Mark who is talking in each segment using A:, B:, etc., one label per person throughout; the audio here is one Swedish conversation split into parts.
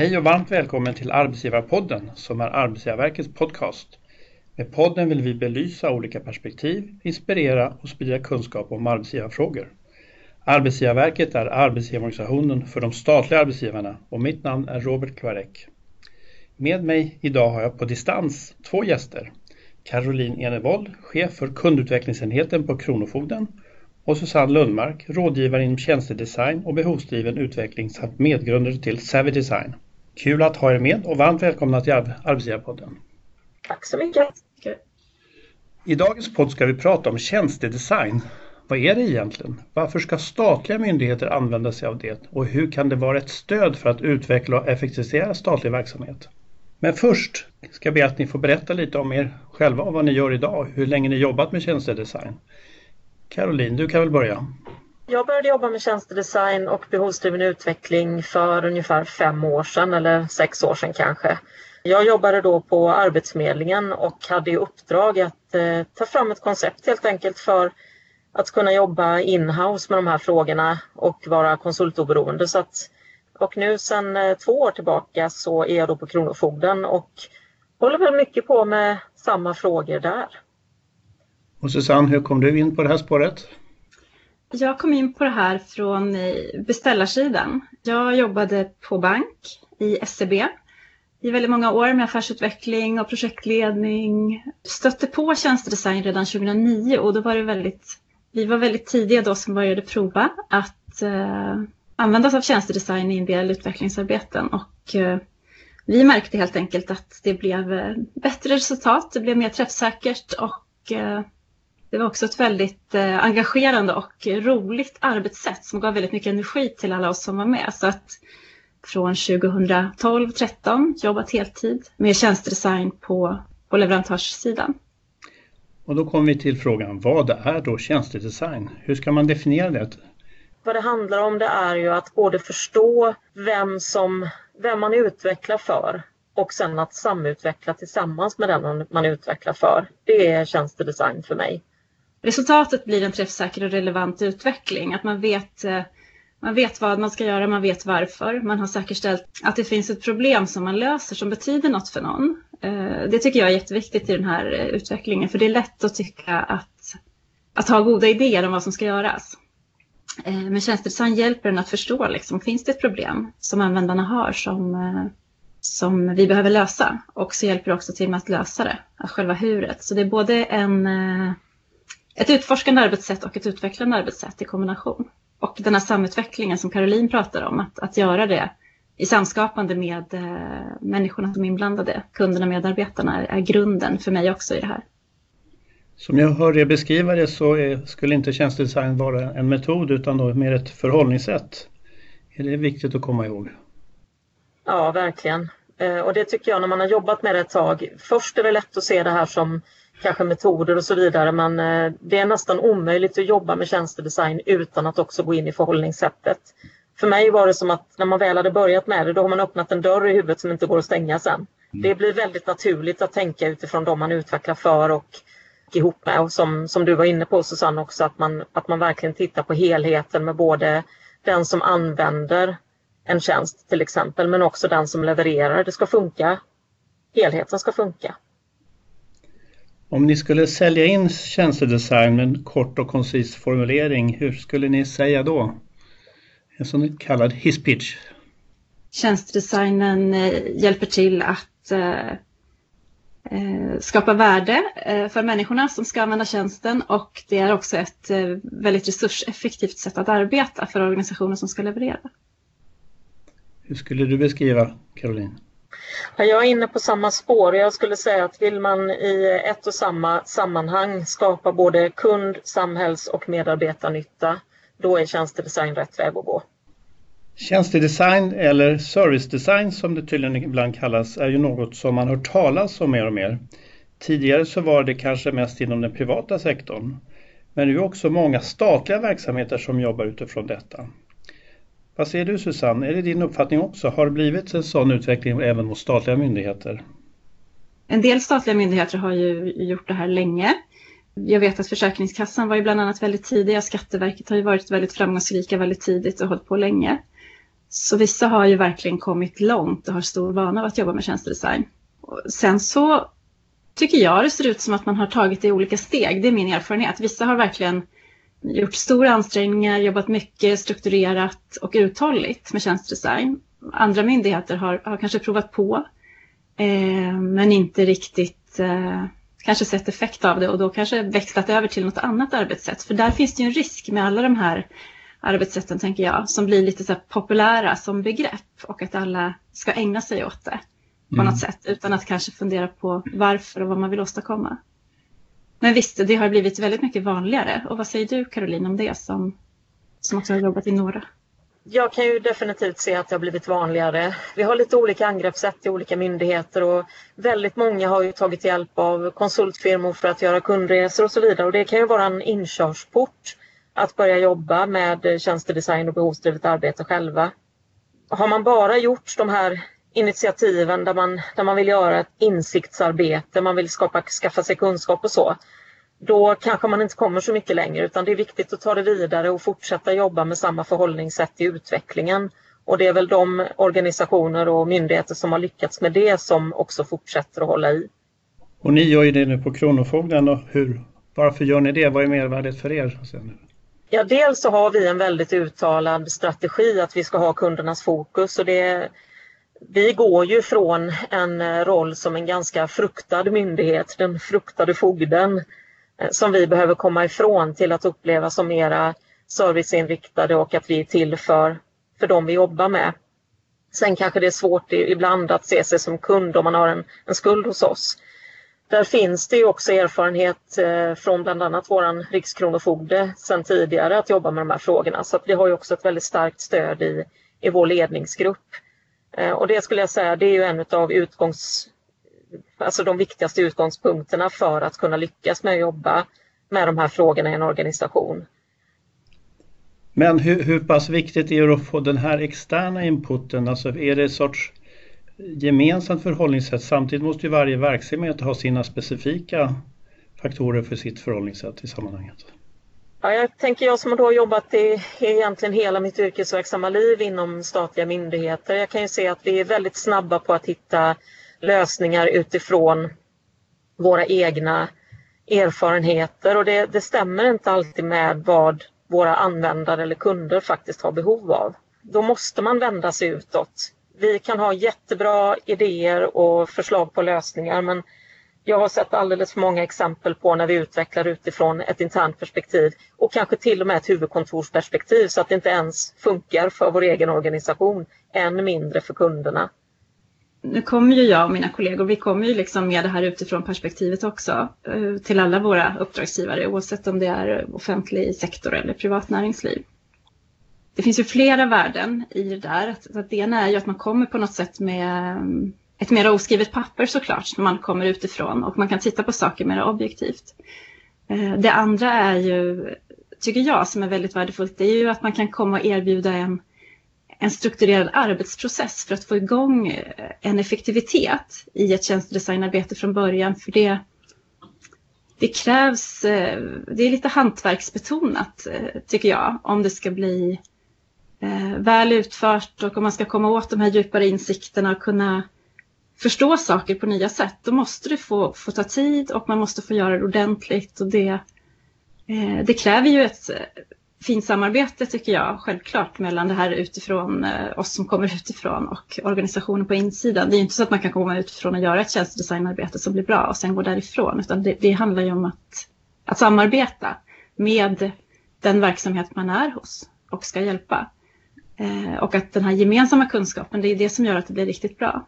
A: Hej och varmt välkommen till Arbetsgivarpodden som är Arbetsgivarverkets podcast. Med podden vill vi belysa olika perspektiv, inspirera och sprida kunskap om arbetsgivarfrågor. Arbetsgivarverket är arbetsgivarorganisationen för de statliga arbetsgivarna och mitt namn är Robert Kvarek. Med mig idag har jag på distans två gäster. Caroline Enevold, chef för kundutvecklingsenheten på Kronofogden och Susanne Lundmark, rådgivare inom tjänstedesign och behovsdriven utveckling samt medgrundare till Savvy Design. Kul att ha er med och varmt välkomna till Arbetsgivarpodden.
B: Tack så mycket.
A: I dagens podd ska vi prata om tjänstedesign. Vad är det egentligen? Varför ska statliga myndigheter använda sig av det? Och hur kan det vara ett stöd för att utveckla och effektivisera statlig verksamhet? Men först ska jag be att ni får berätta lite om er själva och vad ni gör idag, hur länge ni jobbat med tjänstedesign. Caroline, du kan väl börja?
B: Jag började jobba med tjänstedesign och behovsdriven utveckling för ungefär fem år sedan eller sex år sedan kanske. Jag jobbade då på Arbetsförmedlingen och hade i uppdrag att eh, ta fram ett koncept helt enkelt för att kunna jobba in-house med de här frågorna och vara konsultoberoende. Så att, och nu sedan eh, två år tillbaka så är jag då på Kronofogden och håller väl mycket på med samma frågor där.
A: Och Susanne, hur kom du in på det här spåret?
C: Jag kom in på det här från eh, beställarsidan. Jag jobbade på bank i SEB i väldigt många år med affärsutveckling och projektledning. Stötte på tjänstedesign redan 2009 och då var det väldigt, vi var väldigt tidiga då som började prova att eh, använda oss av tjänstedesign i en del utvecklingsarbeten och eh, vi märkte helt enkelt att det blev eh, bättre resultat, det blev mer träffsäkert och eh, det var också ett väldigt eh, engagerande och roligt arbetssätt som gav väldigt mycket energi till alla oss som var med. Så att från 2012-13 jobbat heltid med tjänstedesign på, på leverantörssidan.
A: Och då kommer vi till frågan, vad är då tjänstedesign? Hur ska man definiera det?
B: Vad det handlar om det är ju att både förstå vem, som, vem man utvecklar för och sen att samutveckla tillsammans med den man utvecklar för. Det är tjänstedesign för mig.
C: Resultatet blir en träffsäker och relevant utveckling. Att man vet, eh, man vet vad man ska göra, man vet varför. Man har säkerställt att det finns ett problem som man löser som betyder något för någon. Eh, det tycker jag är jätteviktigt i den här eh, utvecklingen. För det är lätt att tycka att, att ha goda idéer om vad som ska göras. Men tjänstedesign hjälper en att förstå, liksom, finns det ett problem som användarna har som, som vi behöver lösa? Och så hjälper det också till med att lösa det, själva huret. Så det är både en ett utforskande arbetssätt och ett utvecklande arbetssätt i kombination. Och den här samutvecklingen som Caroline pratar om, att, att göra det i samskapande med eh, människorna som är inblandade, kunderna och medarbetarna, är, är, grunden för mig också i det här.
A: Som jag hör er beskriva det så är, skulle inte tjänstedesign vara en metod utan då mer ett förhållningssätt. Är det viktigt att komma ihåg?
B: Ja, verkligen. Eh, och det tycker jag när man har jobbat med det ett tag. Först är det lätt att se det här som kanske metoder och så vidare men eh, det är nästan omöjligt att jobba med tjänstedesign utan att också gå in i förhållningssättet. För mig var det som att när man väl hade börjat med det då har man öppnat en dörr i huvudet som inte går att stänga sen. Mm. Det blir väldigt naturligt att tänka utifrån de man utvecklar för och ihop med och som, som du var inne på Susanne också att man, att man verkligen tittar på helheten med både den som använder en tjänst till exempel men också den som levererar. Det ska funka. Helheten ska funka.
A: Om ni skulle sälja in tjänstedesign med en kort och koncis formulering, hur skulle ni säga då? En sån kallad hisspitch.
C: Tjänstedesignen eh, hjälper till att eh, eh, skapa värde för människorna som ska använda tjänsten och det är också ett väldigt resurseffektivt sätt att arbeta för organisationer som ska leverera.
A: Hur skulle du beskriva Caroline?
B: Jag är inne på samma spår. Jag skulle säga att vill man i ett och samma sammanhang skapa både kund-, samhälls och medarbetarnytta, då är tjänstedesign rätt väg att gå.
A: Tjänstedesign eller servicedesign som det tydligen ibland kallas är ju något som man hört talas om mer och mer. Tidigare så var det kanske mest inom den privata sektorn. Men det är också många statliga verksamheter som jobbar utifrån detta. Vad säger du Susanne, är det din uppfattning också? Har det blivit en sån utveckling även mot statliga myndigheter?
C: En del statliga myndigheter har ju gjort det här länge. Jag vet att Försäkringskassan var ju bland annat väldigt tidiga. Skatteverket har ju varit väldigt framgångsrika väldigt tidigt och hållit på länge. Så vissa har ju verkligen kommit långt och har stor vana av att jobba med tjänstedesign. Sen så tycker jag det ser ut som att man har tagit det i olika steg. Det är min erfarenhet. Vissa har verkligen gjort stora ansträngningar, jobbat mycket strukturerat och uthålligt med tjänstedesign. Andra myndigheter har, har kanske provat på eh, men inte riktigt eh, kanske sett effekt av det och då kanske växlat över till något annat arbetssätt. För där finns det ju en risk med alla de här arbetssätten, tänker jag, som blir lite så populära som begrepp och att alla ska ägna sig åt det på mm. något sätt utan att kanske fundera på varför och vad man vill åstadkomma. Men visst, det har blivit väldigt mycket vanligare. Och vad säger du Caroline om det som, som också har jobbat i Nora?
B: Jag kan ju definitivt se att det har blivit vanligare. Vi har lite olika angreppssätt i olika myndigheter och väldigt många har ju tagit hjälp av konsultfirmor för att göra kundresor och så vidare och det kan ju vara en inkörsport att börja jobba med tjänstedesign och behovsdrivet arbete själva. Har man bara gjort de här initiativen där man, där man vill göra ett insiktsarbete, man vill skapa, skaffa sig kunskap och så, då kanske man inte kommer så mycket längre utan det är viktigt att ta det vidare och fortsätta jobba med samma förhållningssätt i utvecklingen. Och det är väl de organisationer och myndigheter som har lyckats med det som också fortsätter att hålla i.
A: Och ni gör ju det nu på Kronofogden och hur, varför gör ni det? Vad är mervärdet för er?
B: Ja, dels så har vi en väldigt uttalad strategi att vi ska ha kundernas fokus och det vi går ju från en eh, roll som en ganska fruktad myndighet, den fruktade fogden, eh, som vi behöver komma ifrån till att uppleva som mera serviceinriktade och att vi är till för, för dem vi jobbar med. Sen kanske det är svårt ibland att se sig som kund om man har en, en skuld hos oss. Där finns det ju också erfarenhet eh, från bland annat våran rikskronofogde sedan tidigare att jobba med de här frågorna så att vi har ju också ett väldigt starkt stöd i, i vår ledningsgrupp. Eh, och det skulle jag säga, det är ju en av utgångs, alltså de viktigaste utgångspunkterna för att kunna lyckas med att jobba med de här frågorna i en organisation.
A: Men hur, hur pass viktigt är det att få den här externa inputen? Alltså är det ett sorts gemensamt förhållningssätt? Samtidigt måste ju varje verksamhet ha sina specifika faktorer för sitt förhållningssätt i sammanhanget.
B: Ja, jag tänker jag som har jobbat i egentligen hela mitt yrkesverksamma liv inom statliga myndigheter. Jag kan ju se att vi är väldigt snabba på att hitta lösningar utifrån våra egna erfarenheter och det, det stämmer inte alltid med vad våra användare eller kunder faktiskt har behov av. Då måste man vända sig utåt. Vi kan ha jättebra idéer och förslag på lösningar men jag har sett alldeles för många exempel på när vi utvecklar utifrån ett internt perspektiv och kanske till och med ett huvudkontorsperspektiv så att det inte ens funkar för vår egen organisation, än mindre för kunderna
C: nu kommer ju jag och mina kollegor, vi kommer ju liksom med det här utifrån perspektivet också eh, till alla våra uppdragsgivare oavsett om det är offentlig sektor eller privat näringsliv. Det finns ju flera värden i det där. det ena är ju att man kommer på något sätt med mm, ett mer oskrivet papper såklart när man kommer utifrån och man kan titta på saker mer objektivt. Eh, det andra är ju, tycker jag, som är väldigt värdefullt, det är ju att man kan komma och erbjuda en en strukturerad arbetsprocess för att få igång eh, en effektivitet i ett tjänstedesignarbete från början. För det, det krävs, eh, det är lite hantverksbetonat tycker jag, om det ska bli väl utfört och om man ska komma åt de här djupare insikterna och kunna förstå saker på nya sätt. Då måste det få, få ta tid och man måste få göra det ordentligt och det, eh, det kräver ju ett eh, fint samarbete tycker jag, självklart, mellan det här utifrån eh, oss som kommer utifrån och organisationen på insidan. Det är ju inte så att man kan komma utifrån och göra ett tjänstedesignarbete som blir bra och sen gå därifrån, utan det, det handlar ju om att, att samarbeta med den verksamhet man är hos och ska hjälpa. Eh, och att den här gemensamma kunskapen, det är det som gör att det blir riktigt bra.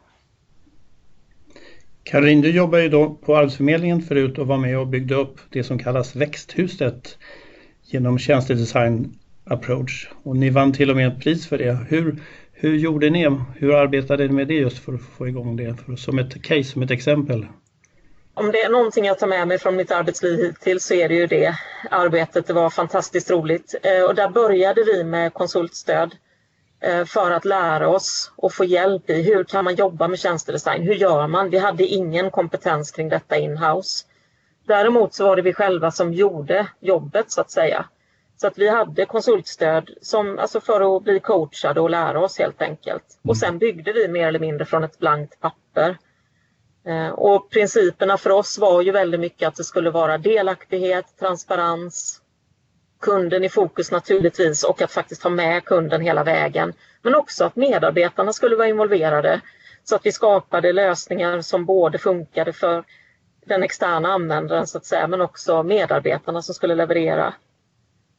A: Karin, du jobbar ju då på Arbetsförmedlingen förut och var med och byggde upp det som kallas Växthuset genom tjänstedesign approach och ni vann till och med ett pris för det. Hur, hur gjorde ni? Hur arbetade ni med det just för att få igång det? För, som ett case, som ett exempel.
B: Om det är någonting jag tar med mig från mitt arbetsliv hittills så är det ju det arbetet. Det var fantastiskt roligt eh, och där började vi med konsultstöd för att lära oss och få hjälp i hur kan man jobba med tjänstedesign? Hur gör man? Vi hade ingen kompetens kring detta inhouse. Däremot så var det vi själva som gjorde jobbet så att säga. Så att vi hade konsultstöd som, alltså för att bli coachade och lära oss helt enkelt. Och sen byggde vi mer eller mindre från ett blankt papper. Eh, och principerna för oss var ju väldigt mycket att det skulle vara delaktighet, transparens, kunden i fokus naturligtvis och att faktiskt ha med kunden hela vägen. Men också att medarbetarna skulle vara involverade så att vi skapade lösningar som både funkade för den externa användaren så att säga men också medarbetarna som skulle leverera.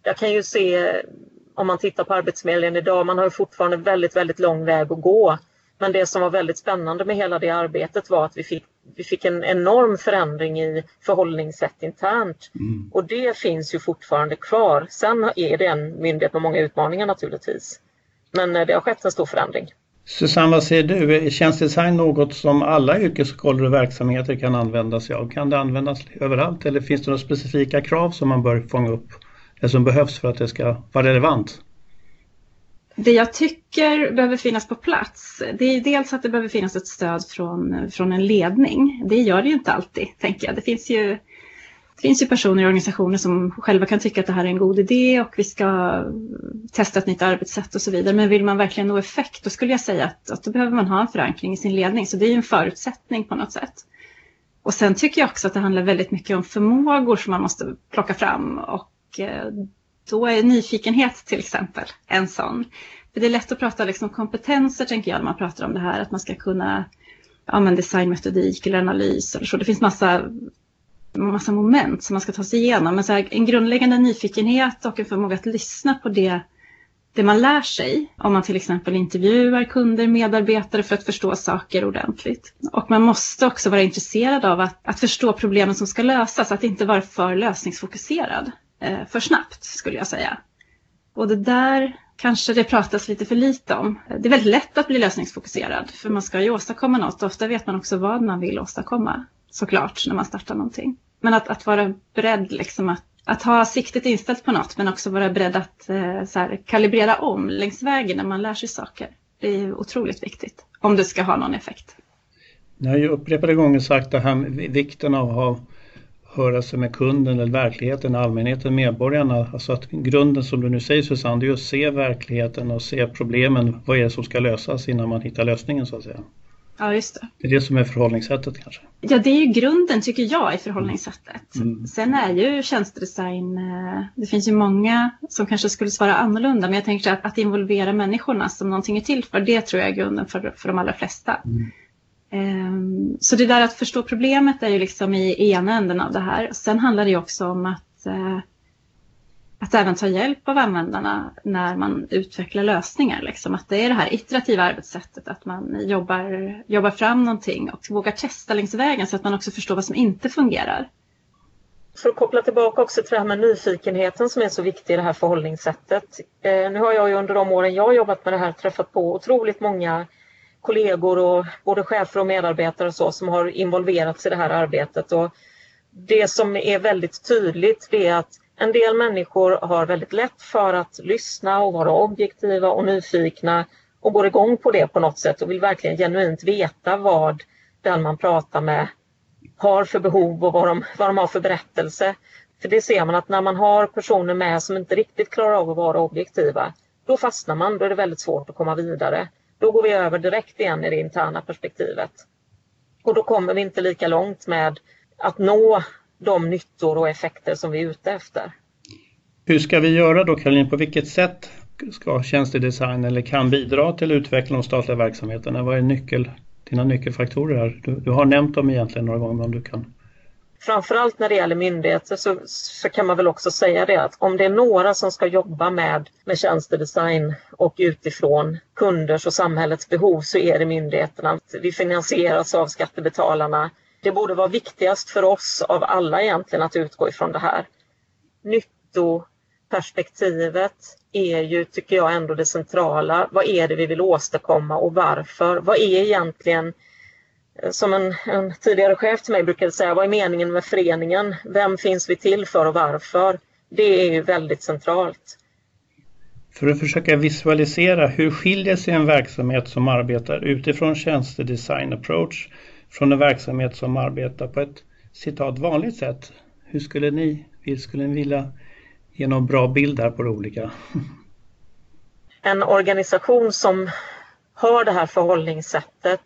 B: Jag kan ju se om man tittar på Arbetsförmedlingen idag, man har ju fortfarande väldigt, väldigt lång väg att gå. Men det som var väldigt spännande med hela det arbetet var att vi fick, vi fick en enorm förändring i förhållningssätt internt. Mm. Och det finns ju fortfarande kvar. Sen är det en myndighet med många utmaningar naturligtvis. Men eh, det har skett en stor förändring.
A: Susanne, vad säger du? Är tjänstedesign något som alla yrkesroller och verksamheter kan använda sig av? Kan det användas överallt eller finns det några specifika krav som man bör fånga upp? Eller som behövs för att det ska vara relevant?
C: Det jag tycker behöver finnas på plats, det är dels att det behöver finnas ett stöd från, från en ledning. Det gör det ju inte alltid, tänker jag. Det finns ju, det finns ju personer i organisationer som själva kan tycka att det här är en god idé och vi ska testa ett nytt arbetssätt och så vidare. Men vill man verkligen nå effekt, då skulle jag säga att, att då behöver man ha en förankring i sin ledning. Så det är ju en förutsättning på något sätt. Och sen tycker jag också att det handlar väldigt mycket om förmågor som man måste plocka fram och eh, då är nyfikenhet till exempel en sån. För det är lätt att prata liksom kompetenser tänker jag när man pratar om det här, att man ska kunna använda designmetodik eller analys eller så. Det finns massa, massa moment som man ska ta sig igenom. Men så här, en grundläggande nyfikenhet och en förmåga att lyssna på det, det man lär sig. Om man till exempel intervjuar kunder, medarbetare för att förstå saker ordentligt. Och man måste också vara intresserad av att, att förstå problemen som ska lösas, att inte vara för lösningsfokuserad. Eh, för snabbt skulle jag säga. Och det där kanske det pratas lite för lite om. Det är väldigt lätt att bli lösningsfokuserad för man ska ju åstadkomma något. Ofta vet man också vad man vill åstadkomma såklart när man startar någonting. Men att, att vara beredd liksom att, att ha siktet inställt på något men också vara beredd att eh, så här, kalibrera om längs vägen när man lär sig saker. Det är otroligt viktigt om det ska ha någon effekt.
A: Ni har ju upprepade gånger sagt det här med vikten av att ha höra sig med kunden eller verkligheten, allmänheten, medborgarna. Alltså att grunden som du nu säger Susanne, det är att se verkligheten och se problemen. Vad är det som ska lösas innan man hittar lösningen så att säga.
C: Ja, just det.
A: Det är det som är förhållningssättet kanske.
C: Ja, det är ju grunden tycker jag i förhållningssättet. Mm. Sen är ju tjänstedesign, eh, det finns ju många som kanske skulle svara annorlunda, men jag tänker att, att involvera människorna som någonting är till för, det tror jag är grunden för, för de allra flesta. Mm. Ehm, så det där att förstå problemet är ju liksom i ena änden av det här. Sen handlar det också om att, eh, att även ta hjälp av användarna när man utvecklar lösningar. Liksom. Att det är det här iterativa arbetssättet, att man jobbar, jobbar fram någonting och vågar testa längs vägen så att man också förstår vad som inte fungerar.
B: För att koppla tillbaka också till det här med nyfikenheten som är så viktig i det här förhållningssättet. Eh, nu har jag ju under de åren jag jobbat med det här träffat på otroligt många kollegor och både chefer och medarbetare och så som har involverats i det här arbetet. Och det som är väldigt tydligt är att en del människor har väldigt lätt för att lyssna och vara objektiva och nyfikna och går igång på det på något sätt och vill verkligen genuint veta vad den man pratar med har för behov och vad de, vad de har för berättelse. För det ser man att när man har personer med som inte riktigt klarar av att vara objektiva, då fastnar man, då är det väldigt svårt att komma vidare. Då går vi över direkt igen i det interna perspektivet. Och då kommer vi inte lika långt med att nå de nyttor och effekter som vi är ute efter.
A: Hur ska vi göra då Caroline? På vilket sätt ska tjänstedesign eller kan bidra till utveckling av statliga verksamheterna? Vad är nyckel, dina nyckelfaktorer här? Du, du har nämnt dem egentligen några gånger men om du kan
B: framförallt när det gäller myndigheter så, så, kan man väl också säga det att om det är några som ska jobba med, med tjänstedesign och utifrån kunders och samhällets behov så är det myndigheterna. Vi finansieras av skattebetalarna. Det borde vara viktigast för oss av alla egentligen att utgå ifrån det här. Nyttoperspektivet är ju, tycker jag, ändå det centrala. Vad är det vi vill åstadkomma och varför? Vad är egentligen som en, en, tidigare chef till mig brukade säga, vad är meningen med föreningen? Vem finns vi till för och varför? Det är ju väldigt centralt.
A: För att försöka visualisera, hur skiljer sig en verksamhet som arbetar utifrån tjänstedesign approach från en verksamhet som arbetar på ett citat vanligt sätt? Hur skulle ni, skulle ni vilja Ge någon bra bild här på det olika.
B: En organisation som har det här förhållningssättet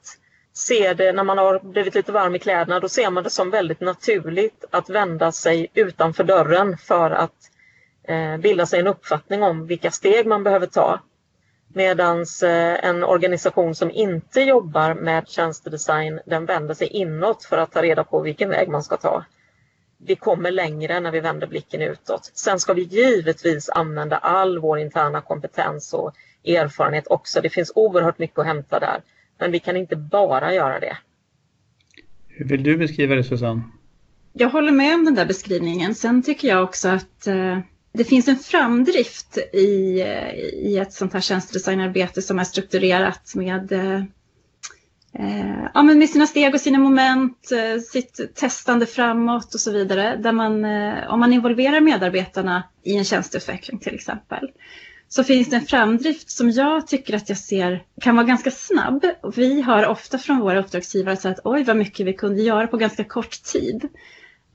B: ser det när man har blivit lite varm i kläderna, då ser man det som väldigt naturligt att vända sig utanför dörren för att eh, bilda sig en uppfattning om vilka steg man behöver ta. Medan eh, en organisation som inte jobbar med tjänstedesign, den vänder sig inåt för att ta reda på vilken väg man ska ta. Vi kommer längre när vi vänder blicken utåt. Sen ska vi givetvis använda all vår interna kompetens och erfarenhet också. Det finns oerhört mycket att hämta där. Men vi kan inte bara göra det.
A: Hur vill du beskriva det Susanne?
C: Jag håller med om den där beskrivningen. Sen tycker jag också att eh, det finns en framdrift i, eh, i ett sånt här tjänstedesignarbete som är strukturerat med, eh, eh, ja, men med sina steg och sina moment, eh, sitt testande framåt och så vidare. Där man, eh, om man involverar medarbetarna i en tjänsteutveckling till exempel, så finns det en framdrift som jag tycker att jag ser kan vara ganska snabb. Vi hör ofta från våra uppdragsgivare att oj vad mycket vi kunde göra på ganska kort tid.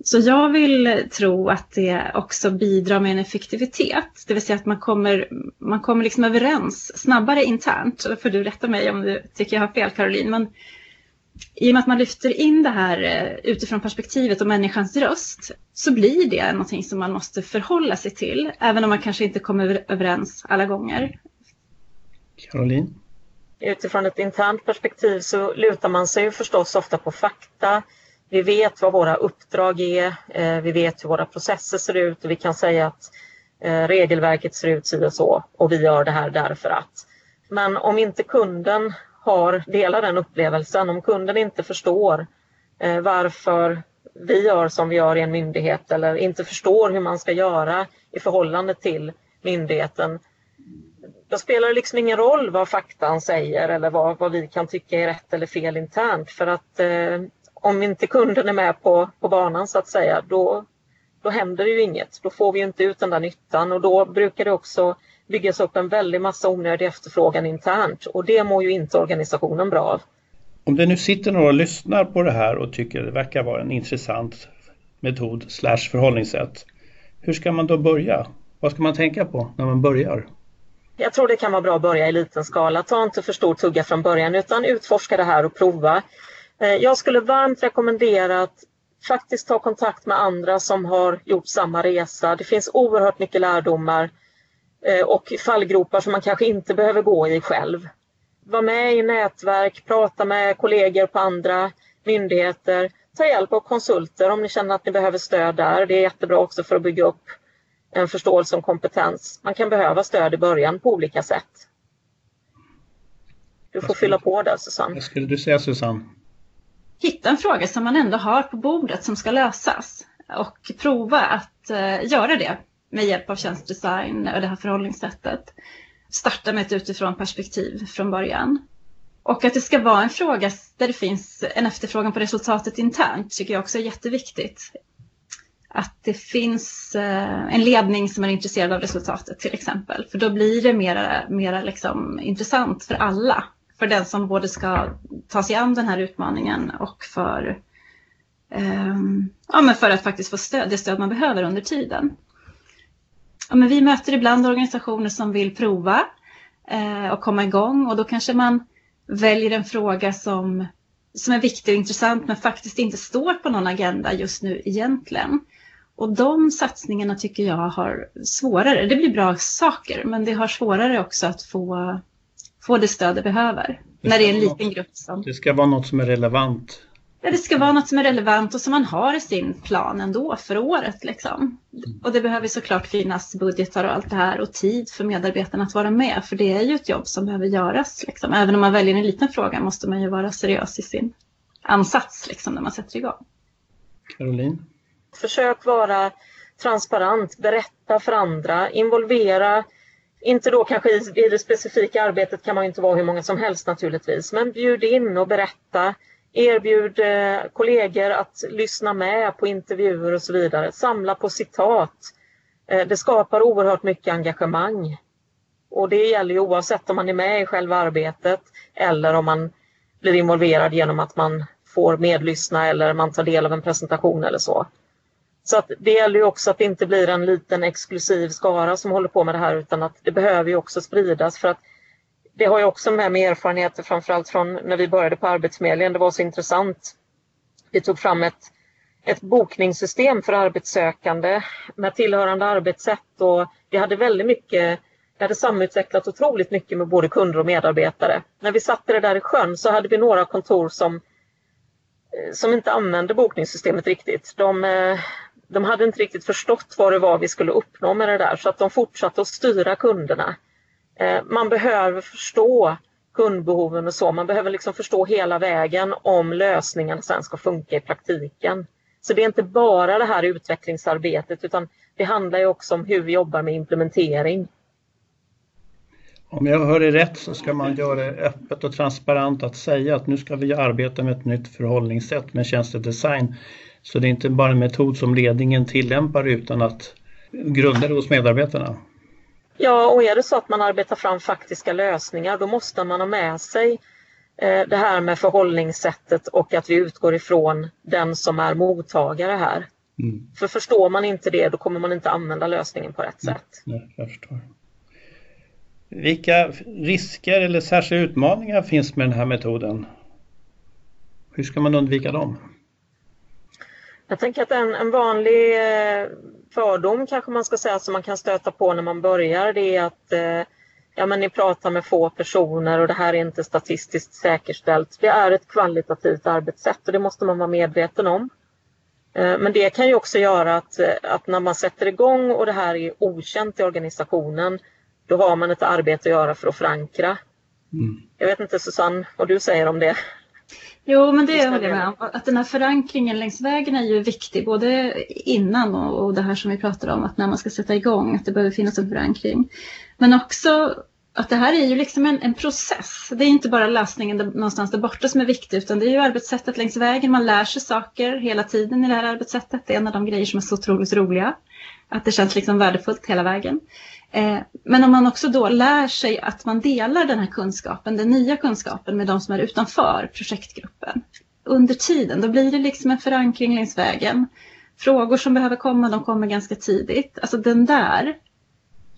C: Så jag vill tro att det också bidrar med en effektivitet, det vill säga att man kommer, man kommer liksom överens snabbare internt. Då får du rätta mig om du tycker jag har fel Caroline, men i och med att man lyfter in det här eh, utifrån perspektivet och människans röst så blir det någonting som man måste förhålla sig till, även om man kanske inte kommer överens alla gånger.
A: Caroline?
B: Utifrån ett internt perspektiv så lutar man sig förstås ofta på fakta. Vi vet vad våra uppdrag är, eh, vi vet hur våra processer ser ut och vi kan säga att eh, regelverket ser ut si och så och vi gör det här därför att. Men om inte kunden har, delar den upplevelsen. Om kunden inte förstår eh, varför vi gör som vi gör i en myndighet eller inte förstår hur man ska göra i förhållande till myndigheten, då spelar det liksom ingen roll vad faktan säger eller vad, vad vi kan tycka är rätt eller fel internt. För att eh, om inte kunden är med på, på banan så att säga, då, då händer det ju inget. Då får vi inte ut den där nyttan och då brukar det också byggas upp en väldig massa onödig efterfrågan internt och det mår ju inte organisationen bra av.
A: Om det nu sitter några och lyssnar på det här och tycker det verkar vara en intressant metod slash förhållningssätt. Hur ska man då börja? Vad ska man tänka på när man börjar?
B: Jag tror det kan vara bra att börja i liten skala. Ta inte för stor tugga från början utan utforska det här och prova. Eh, jag skulle varmt rekommendera att faktiskt ta kontakt med andra som har gjort samma resa. Det finns oerhört mycket lärdomar och fallgropar som man kanske inte behöver gå i själv. Var med i nätverk, prata med kollegor på andra myndigheter, ta hjälp av konsulter om ni känner att ni behöver stöd där. Det är jättebra också för att bygga upp en förståelse och kompetens. Man kan behöva stöd i början på olika sätt. Du får fylla på där Susanne.
A: Vad skulle du säga Susanne?
C: Hitta en fråga som man ändå har på bordet som ska lösas och prova att uh, göra det med hjälp av tjänstedesign och det här förhållningssättet. Starta med ett utifrån perspektiv från början. Och att det ska vara en fråga där det finns en efterfrågan på resultatet internt tycker jag också är jätteviktigt. Att det finns eh, en ledning som är intresserad av resultatet till exempel. För då blir det mera, mera liksom intressant för alla. För den som både ska ta sig an den här utmaningen och för, um, ja, men för att faktiskt få stöd, det stöd man behöver under tiden ja, men vi möter ibland organisationer som vill prova eh, och komma igång och då kanske man väljer en fråga som, som är viktig och intressant men faktiskt inte står på någon agenda just nu egentligen. Och de satsningarna tycker jag har svårare, det blir bra saker, men det har svårare också att få, få det stöd det behöver. Det när det är en liten grupp som...
A: Det ska vara något som är relevant
C: Ja, det ska vara något som är relevant och som man har i sin plan ändå för året. Liksom. Och det behöver såklart finnas budgetar och allt det här och tid för medarbetarna att vara med. För det är ju ett jobb som behöver göras. Liksom. Även om man väljer en liten fråga måste man ju vara seriös i sin ansats liksom, när man sätter igång.
A: Caroline?
B: Försök vara transparent, berätta för andra, involvera inte då kanske i, i det specifika arbetet kan man inte vara hur många som helst naturligtvis, men bjud in och berätta Erbjud eh, kollegor att lyssna med på intervjuer och så vidare. Samla på citat. Eh, det skapar oerhört mycket engagemang. Och det gäller ju oavsett om man är med i själva arbetet eller om man blir involverad genom att man får medlyssna eller man tar del av en presentation eller så. Så att det gäller ju också att det inte blir en liten exklusiv skara som håller på med det här utan att det behöver ju också spridas för att det har jag också med mig erfarenheter framförallt från när vi började på Arbetsförmedlingen. Det var så intressant. Vi tog fram ett, ett bokningssystem för arbetssökande med tillhörande arbetssätt och vi hade väldigt mycket vi hade samutvecklat otroligt mycket med både kunder och medarbetare. När vi satte det där i sjön så hade vi några kontor som, eh, som inte använde bokningssystemet riktigt. De, eh, de hade inte riktigt förstått vad det var vi skulle uppnå med det där så att de fortsatte att styra kunderna. Eh, man behöver förstå kundbehoven och så. Man behöver liksom förstå hela vägen om lösningen sen ska funka i praktiken. Så det är inte bara det här utvecklingsarbetet utan det handlar ju också om hur vi jobbar med implementering.
A: Om jag hör dig rätt så ska man göra det öppet och transparent att säga att nu ska vi arbeta med ett nytt förhållningssätt med tjänstedesign. Så det är inte bara en metod som ledningen tillämpar utan att grunda det hos medarbetarna.
B: Ja, och är det så att man arbetar fram faktiska lösningar då måste man ha med sig eh, det här med förhållningssättet och att vi utgår ifrån den som är mottagare här. Mm. För förstår man inte det då kommer man inte använda lösningen på rätt sätt.
A: Nej, jag förstår. Vilka risker eller särskilda utmaningar finns med den här metoden? Hur ska man undvika dem?
B: Jag tänker att en, en vanlig eh, fördom kanske man ska säga som man kan stöta på när man börjar det är att eh, ja, men ni pratar med få personer och det här är inte statistiskt säkerställt. Det är ett kvalitativt arbetssätt och det måste man vara medveten om. Eh, men det kan ju också göra att, att när man sätter igång och det här är okänt i organisationen då har man ett arbete att göra för att förankra. Mm. Jag vet inte Susanne vad du säger om det?
C: Jo, men det är jag med om. Att den här förankringen längs vägen är ju viktig, både innan och, och det här som vi pratar om, att när man ska sätta igång, att det behöver finnas en förankring. Men också att det här är ju liksom en, en process. Det är inte bara lösningen där, någonstans där borta som är viktig, utan det är ju arbetssättet längs vägen. Man lär sig saker hela tiden i det här arbetssättet. Det är en av de grejer som är så otroligt roliga. Att det känns liksom värdefullt hela vägen. Eh, men om man också då lär sig att man delar den här kunskapen, den nya kunskapen med de som är utanför projektgruppen. Under tiden, då blir det liksom en förankring längs vägen. Frågor som behöver komma, de kommer ganska tidigt. Alltså den där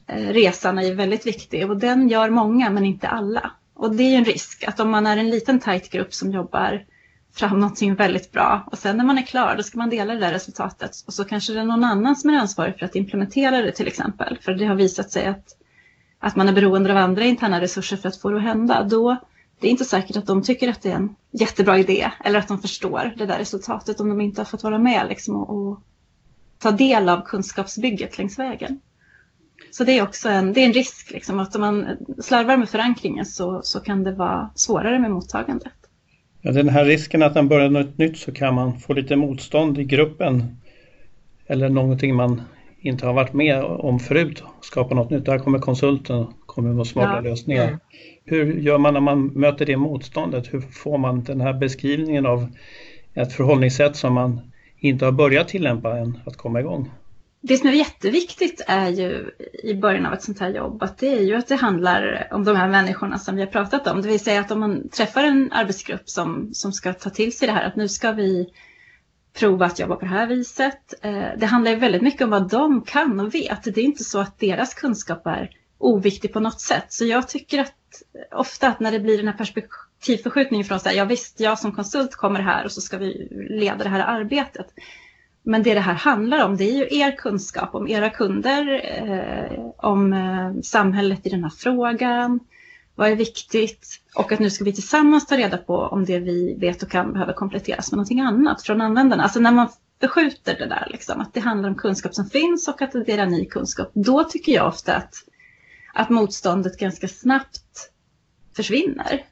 C: eh, resan är väldigt viktig och den gör många men inte alla. Och det är en risk att om man är en liten tajt grupp som jobbar fram någonting väldigt bra och sen när man är klar då ska man dela det där resultatet och så kanske det är någon annan som är ansvarig för att implementera det till exempel. För det har visat sig att, att man är beroende av andra interna resurser för att få det att hända. Då det är inte säkert att de tycker att det är en jättebra idé eller att de förstår det där resultatet om de inte har fått vara med liksom, och, och ta del av kunskapsbygget längs vägen. Så det är också en, det är en risk liksom, att om man slarvar med förankringen så, så kan det vara svårare med mottagandet.
A: Ja, den här risken att man börjar något nytt så kan man få lite motstånd i gruppen eller någonting man inte har varit med om förut, skapa något nytt. Där kommer konsulten, kommer med smarta ja. lösningar. Hur gör man när man möter det motståndet? Hur får man den här beskrivningen av ett förhållningssätt som man inte har börjat tillämpa än att komma igång?
C: Det som är jätteviktigt är ju i början av ett sånt här jobb att det är ju att det handlar om de här människorna som vi har pratat om. Det vill säga att om man träffar en arbetsgrupp som, som ska ta till sig det här att nu ska vi prova att jobba på det här viset. Eh, det handlar ju väldigt mycket om vad de kan och vet. Det är inte så att deras kunskap är oviktig på något sätt. Så jag tycker att ofta att när det blir den här perspektivförskjutningen från så här, ja visst, jag som konsult kommer här och så ska vi leda det här arbetet men det det här handlar om det är ju er kunskap om era kunder, eh, om eh, samhället i den här frågan, vad är viktigt och att nu ska vi tillsammans ta reda på om det vi vet och kan behöver kompletteras med någonting annat från användarna. Alltså när man förskjuter det där, liksom, att det handlar om kunskap som finns och att det är ny kunskap, då tycker jag ofta att, att motståndet ganska snabbt försvinner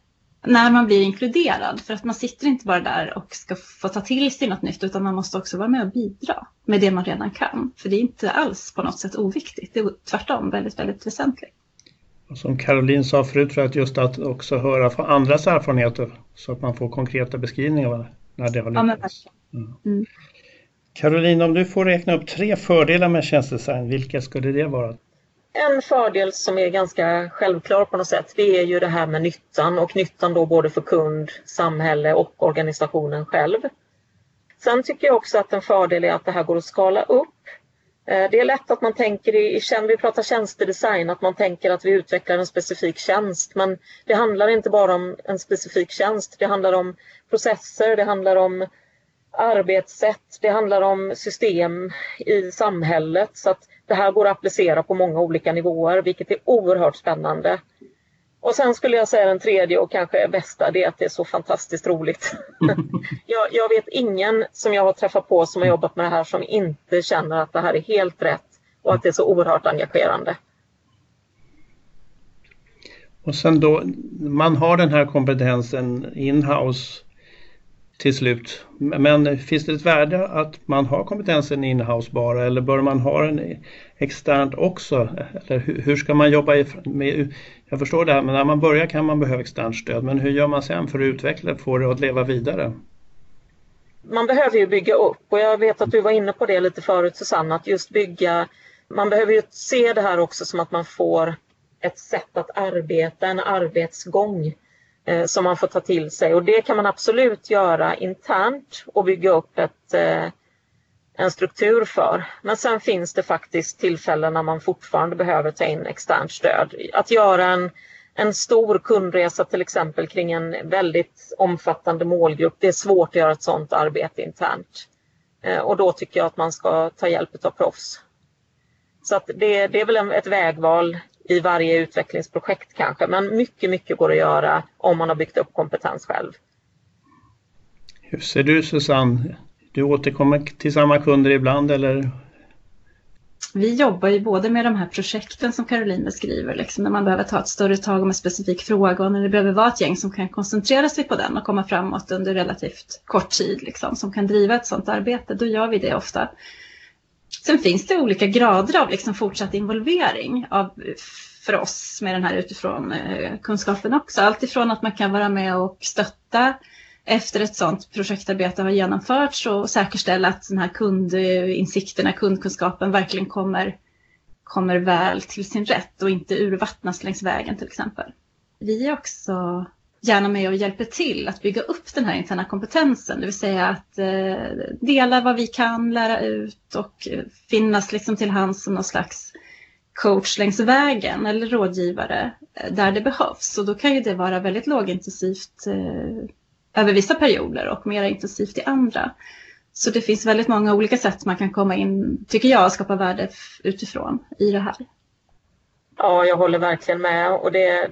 C: när man blir inkluderad. För att man sitter inte bara där och ska få ta till sig något nytt utan man måste också vara med och bidra med det man redan kan. För det är inte alls på något sätt oviktigt. Det är tvärtom väldigt, väldigt väsentligt.
A: som Caroline sa förut, jag att just att också höra från andras erfarenheter så att man får konkreta beskrivningar när det har lyckats. Ja, mm. Caroline, om du får räkna upp tre fördelar med tjänstedesign, vilka skulle det vara?
B: En fördel som är ganska självklar på något sätt, det är ju det här med nyttan och nyttan då både för kund, samhälle och organisationen själv. Sen tycker jag också att en fördel är att det här går att skala upp. Eh, det är lätt att man tänker i, vi pratar tjänstedesign, att man tänker att vi utvecklar en specifik tjänst. Men det handlar inte bara om en specifik tjänst. Det handlar om processer, det handlar om arbetssätt, det handlar om system i samhället. Så att det här går att applicera på många olika nivåer, vilket är oerhört spännande. Och sen skulle jag säga den tredje och kanske bästa, det är att det är så fantastiskt roligt. jag, jag, vet ingen som jag har träffat på som har jobbat med det här som inte känner att det här är helt rätt och att det är så oerhört engagerande.
A: Och sen då, man har den här kompetensen in-house till slut. Men finns det ett värde att man har kompetensen in-house bara eller bör man ha den externt också? Eller hur ska man jobba med, jag förstår det här, men när man börjar kan man behöva externt stöd. Men hur gör man sen för att utveckla, få det att leva vidare?
B: Man behöver ju bygga upp och jag vet att du var inne på det lite förut Susanne, att just bygga, man behöver ju se det här också som att man får ett sätt att arbeta, en arbetsgång Eh, som man får ta till sig och det kan man absolut göra internt och bygga upp ett, eh, en struktur för. Men sen finns det faktiskt tillfällen när man fortfarande behöver ta in externt stöd. Att göra en, en stor kundresa till exempel kring en väldigt omfattande målgrupp, det är svårt att göra ett sådant arbete internt. Eh, och då tycker jag att man ska ta hjälp av proffs. Så att det, det är väl ett vägval i varje utvecklingsprojekt kanske, men mycket, mycket går att göra om man har byggt upp kompetens själv.
A: Hur ser du Susanne? Du återkommer till samma kunder ibland eller?
C: Vi jobbar ju både med de här projekten som Caroline beskriver, liksom, när man behöver ta ett större tag om en specifik fråga och när det behöver vara ett gäng som kan koncentrera sig på den och komma framåt under relativt kort tid, liksom, som kan driva ett sådant arbete. Då gör vi det ofta. Sen finns det olika grader av liksom fortsatt involvering av, för oss med den här utifrån eh, kunskapen också. Allt ifrån att man kan vara med och stötta efter ett sådant projektarbete har genomförts och säkerställa att den här kundinsikterna, kundkunskapen verkligen kommer, kommer väl till sin rätt och inte urvattnas längs vägen till exempel. Vi är också gärna med och hjälper till att bygga upp den här interna kompetensen, det vill säga att eh, dela vad vi kan, lära ut och eh, finnas liksom till hands som någon slags coach längs vägen eller rådgivare eh, där det behövs. Och då kan ju det vara väldigt lågintensivt över vissa perioder och mer intensivt i andra. Så det finns väldigt många olika sätt man kan komma in, tycker jag, och skapa värde utifrån i det här.
B: Ja, jag håller verkligen med. Och det,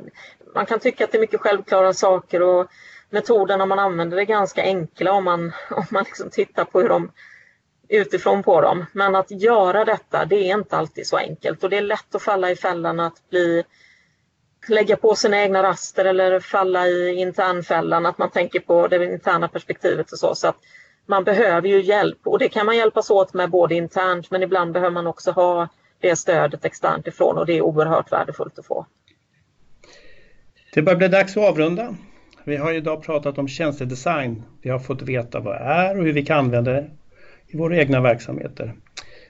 B: man kan tycka att det är mycket självklara saker och metoderna man använder är ganska enkla om man, om man liksom tittar på hur de utifrån på dem. Men att göra detta, det är inte alltid så enkelt och det är lätt att falla i fällan att bli lägga på sina egna raster eller falla i internfällan, att man tänker på det interna perspektivet och så. så att man behöver ju hjälp och det kan man hjälpas åt med både internt men ibland behöver man också ha det stödet externt ifrån och det är oerhört värdefullt att få.
A: Det börjar bli dags att avrunda. Vi har idag pratat om tjänstedesign. Vi har fått veta vad det är och hur vi kan använda det i våra egna verksamheter.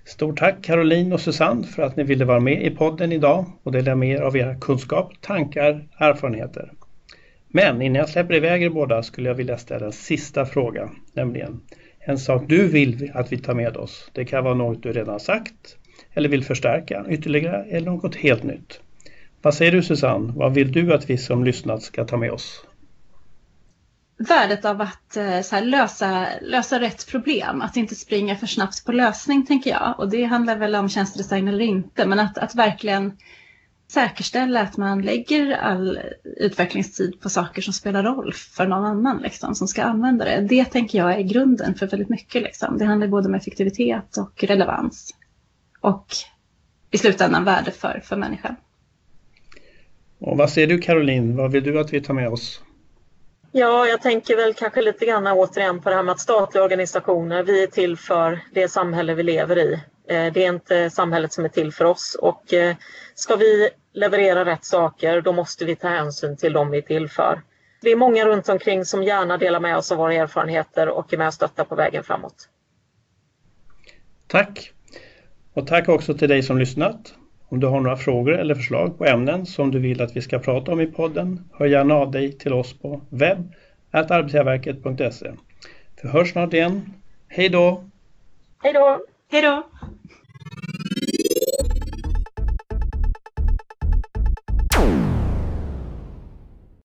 A: Stort tack Caroline och Susanne för att ni ville vara med i podden idag och dela med er av era kunskap, tankar, erfarenheter. Men innan jag släpper iväg er båda skulle jag vilja ställa en sista fråga, nämligen en sak du vill att vi tar med oss. Det kan vara något du redan sagt eller vill förstärka ytterligare eller något helt nytt. Vad säger du Susanne? Vad vill du att vi som lyssnat ska ta med oss?
C: värdet av att eh, här, lösa, lösa rätt problem, att inte springa för snabbt på lösning tänker jag. Och det handlar väl om tjänstedesign eller inte, men att, att verkligen säkerställa att man lägger all utvecklingstid på saker som spelar roll för någon annan liksom, som ska använda det. Det tänker jag är grunden för väldigt mycket. Liksom. Det handlar både om effektivitet och relevans. Och i slutändan värde för, för människan.
A: Och vad säger du Caroline, vad vill du att vi tar med oss?
B: Ja, jag tänker väl kanske lite grann återigen på det här med att statliga organisationer, vi är till för det samhälle vi lever i. Eh, det är inte samhället som är till för oss och eh, ska vi leverera rätt saker då måste vi ta hänsyn till dem vi är till för. Det är många runt omkring som gärna delar med oss av våra erfarenheter och är med och stöttar på vägen framåt.
A: Tack! Och tack också till dig som lyssnat. Om du har några frågor eller förslag på ämnen som du vill att vi ska prata om i podden, hör gärna av dig till oss på webb arbetsgivarverket.se. Vi hörs snart igen. Hej då!
B: Hej då!
C: Hej då!